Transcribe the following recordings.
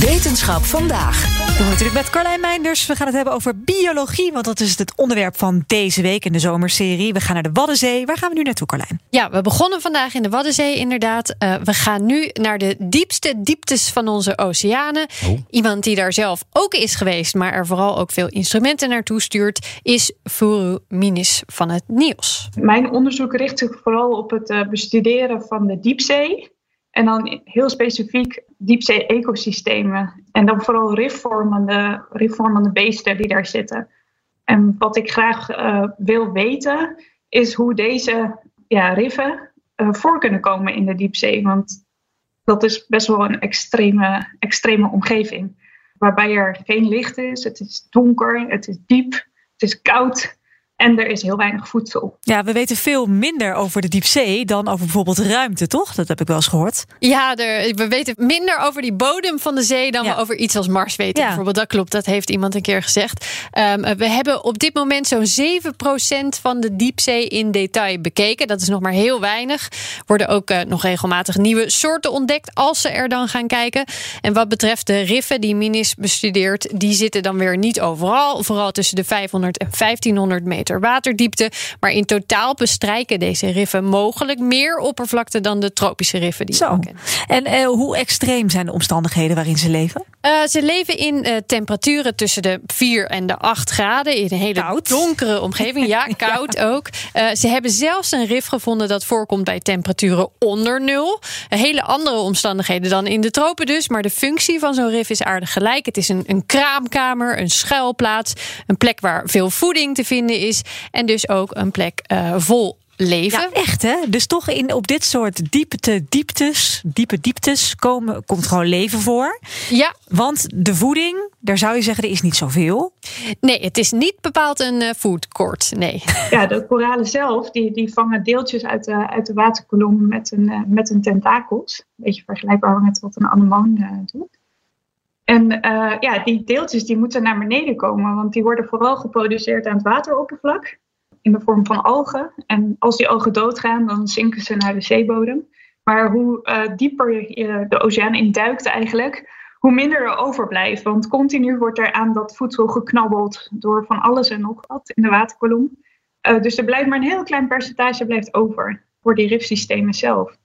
Wetenschap vandaag. We natuurlijk met Carlijn Meinders. We gaan het hebben over biologie, want dat is het onderwerp van deze week in de zomerserie. We gaan naar de Waddenzee. Waar gaan we nu naartoe, Carlijn? Ja, we begonnen vandaag in de Waddenzee, inderdaad. Uh, we gaan nu naar de diepste dieptes van onze oceanen. Oh. Iemand die daar zelf ook is geweest, maar er vooral ook veel instrumenten naartoe stuurt, is Furu Minis van het NIOS. Mijn onderzoek richt zich vooral op het uh, bestuderen van de diepzee. En dan heel specifiek diepzee-ecosystemen. En dan vooral rifvormende, rifvormende beesten die daar zitten. En wat ik graag uh, wil weten, is hoe deze ja, riffen uh, voor kunnen komen in de diepzee. Want dat is best wel een extreme, extreme omgeving. Waarbij er geen licht is, het is donker, het is diep, het is koud. En er is heel weinig voedsel. Ja, we weten veel minder over de diepzee dan over bijvoorbeeld ruimte, toch? Dat heb ik wel eens gehoord. Ja, er, we weten minder over die bodem van de zee dan Ja. we over iets als Mars weten. Ja. Bijvoorbeeld, dat klopt. Dat heeft iemand een keer gezegd. Ehm, we hebben op dit moment zo'n 7% van de diepzee in detail bekeken. Dat is nog maar heel weinig. Worden ook eh, nog regelmatig nieuwe soorten ontdekt als ze er dan gaan kijken. En wat betreft de riffen die Minis bestudeert, die zitten dan weer niet overal. Vooral tussen de 500 en 1500 meter waterdiepte. Maar in totaal bestrijken deze riffen mogelijk meer oppervlakte dan de tropische riffen die we Zo. kennen. En eh, hoe extreem zijn de omstandigheden waarin ze leven? Eh, ze leven in eh, temperaturen tussen de 4 en de 8 graden. In een hele Koud. donkere omgeving. Ja, koud ook. Ze hebben zelfs een rif gevonden dat voorkomt bij temperaturen onder nul. Hele andere omstandigheden dan in de tropen dus. Maar de functie van zo'n rif is aardig gelijk. Het is een, een kraamkamer, een schuilplaats. Een plek waar veel voeding te vinden is. En dus ook een plek eh, vol leven. Ja, echt hè? Dus toch in, op dit soort diepte, dieptes, diepe dieptes komen, komt gewoon leven voor. ja Want de voeding, daar zou je zeggen, er is niet zoveel. nee, het is niet bepaald een eh, food court. Nee. Ja, de koralen zelf, die, die vangen deeltjes uit de, uit de waterkolom met een, eh, met een tentakels. Een beetje vergelijkbaar met wat een anemoon eh, doet. En eh, ja, die deeltjes die moeten naar beneden komen, want die worden vooral geproduceerd aan het wateroppervlak. In de vorm van algen. En als die algen doodgaan, dan zinken ze naar de zeebodem. Maar hoe eh, dieper je de oceaan induikt eigenlijk, hoe minder er overblijft. Want continu wordt er aan dat voedsel geknabbeld door van alles en nog wat in de waterkolom. Uh, dus er blijft maar een heel klein percentage blijft over voor die rifsystemen zelf.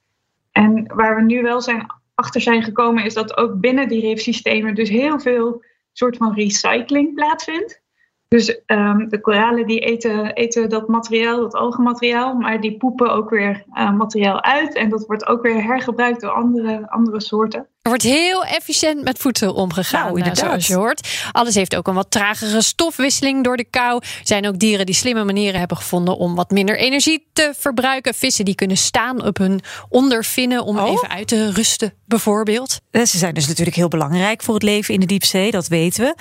En waar we nu wel zijn, achter zijn gekomen, is dat ook binnen die rifsystemen dus heel veel soort van recycling plaatsvindt. Dus um, de koralen die eten, eten dat materiaal, dat algenmateriaal, maar die poepen ook weer uh, materiaal uit. En dat wordt ook weer hergebruikt door andere, andere soorten. Er wordt heel efficiënt met voedsel omgegaan, Nou, uh, inderdaad. zoals je hoort. Alles heeft ook een wat tragere stofwisseling door de kou. Er zijn ook dieren die slimme manieren hebben gevonden om wat minder energie te verbruiken. Vissen die kunnen staan op hun ondervinnen om Oh. even uit te rusten, bijvoorbeeld. Eh, Ze zijn dus natuurlijk heel belangrijk voor het leven in de diepzee, dat weten we.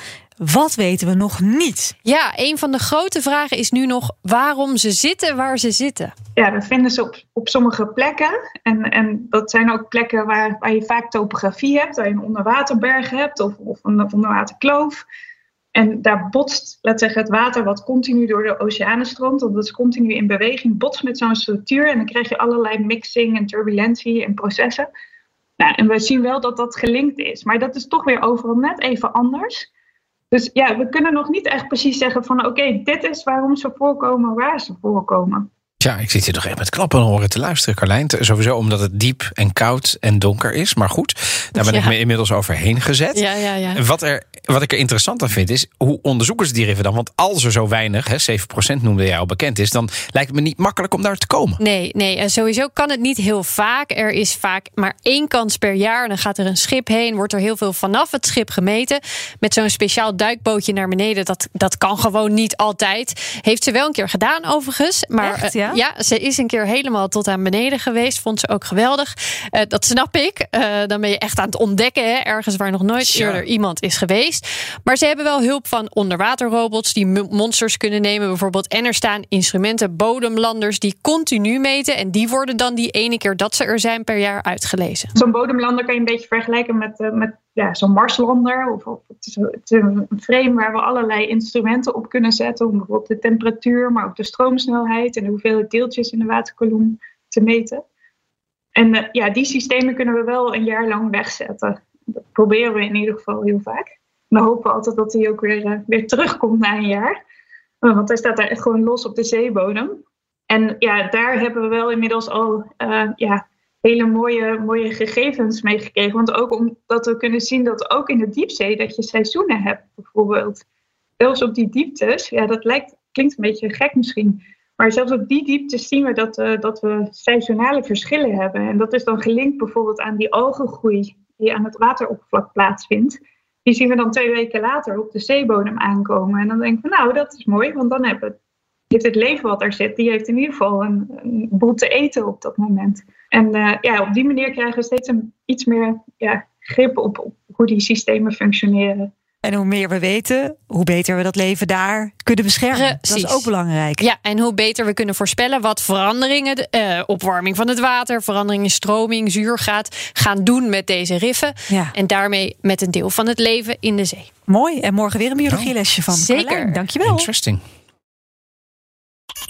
Wat weten we nog niet? Ja, een van de grote vragen is nu nog waarom ze zitten waar ze zitten. Ja, we vinden ze op, op sommige plekken. En, en dat zijn ook plekken waar, waar je vaak topografie hebt, waar je een onderwaterberg hebt of, of een onderwaterkloof. En daar botst, laat zeggen, het water wat continu door de oceanen stroomt, want dat is continu in beweging, botst met zo'n structuur. En dan krijg je allerlei mixing en turbulentie en processen. Nou, en we zien wel dat dat gelinkt is, maar dat is toch weer overal net even anders. Dus ja, we kunnen nog niet echt precies zeggen van oké, dit is waarom ze voorkomen, waar ze voorkomen. Tja, ik zit hier toch echt met klappen en horen te luisteren, Carlijn. Sowieso omdat het diep en koud en donker is. Maar goed, daar ben ik Ja. me inmiddels overheen gezet. Ja, ja, ja. Wat, er, wat ik er interessant aan vind is, hoe onderzoeken ze die dan? Want als er zo weinig, hè, 7% noemde jij al bekend is... dan lijkt het me niet makkelijk om daar te komen. Nee, nee, en sowieso kan het niet heel vaak. Er is vaak maar één kans per jaar. Dan gaat er een schip heen, wordt er heel veel vanaf het schip gemeten. Met zo'n speciaal duikbootje naar beneden. Dat, dat kan gewoon niet altijd. Heeft ze wel een keer gedaan overigens. Maar Echt, eh, ja? ja, ze is een keer helemaal tot aan beneden geweest. Vond ze ook geweldig. Uh, dat snap ik. Uh, dan ben je echt aan het ontdekken. Hè? Ergens waar nog nooit eerder iemand is geweest. Maar ze hebben wel hulp van onderwaterrobots die mo- monsters kunnen nemen, bijvoorbeeld. En er staan instrumenten, bodemlanders die continu meten. En die worden dan die ene keer dat ze er zijn per jaar uitgelezen. Zo'n bodemlander kan je een beetje vergelijken met, eh, met ja, zo'n Marslander. Of, het, is, een frame waar we allerlei instrumenten op kunnen zetten. Om bijvoorbeeld de temperatuur, maar ook de stroomsnelheid en de hoeveelheid deeltjes in de waterkolom te meten. En eh, ja, die systemen kunnen we wel een jaar lang wegzetten. Dat proberen we in ieder geval heel vaak. Dan hopen we altijd dat hij ook weer, eh, weer terugkomt na een jaar. Uh, want hij staat daar echt gewoon los op de zeebodem. En ja, daar hebben we wel inmiddels al ja, hele mooie, mooie gegevens mee gekregen. Want ook omdat we kunnen zien dat ook in de diepzee dat je seizoenen hebt, bijvoorbeeld. Zelfs op die dieptes, ja, dat lijkt, klinkt een beetje gek misschien. Maar zelfs op die dieptes zien we dat, uh, dat we seizoenale verschillen hebben. En dat is dan gelinkt bijvoorbeeld aan die algengroei die aan het wateroppervlak plaatsvindt. Die zien we dan twee weken later op de zeebodem aankomen. En dan denken we, nou, dat is mooi, want dan hebben heeft het leven wat er zit, die heeft in ieder geval een, een boel te eten op dat moment. En uh, ja, op die manier krijgen we steeds een, iets meer ja, grip op, op, hoe die systemen functioneren. En hoe meer we weten, hoe beter we dat leven daar kunnen beschermen. Precies. Dat is ook belangrijk. Ja, en hoe beter we kunnen voorspellen wat veranderingen, uh, opwarming van het water, verandering in stroming, zuurgraad, gaan doen met deze riffen. Ja. En daarmee met een deel van het leven in de zee. Mooi. En morgen weer een biologielesje van Zeker. Carlijn. Dankjewel. Interesting.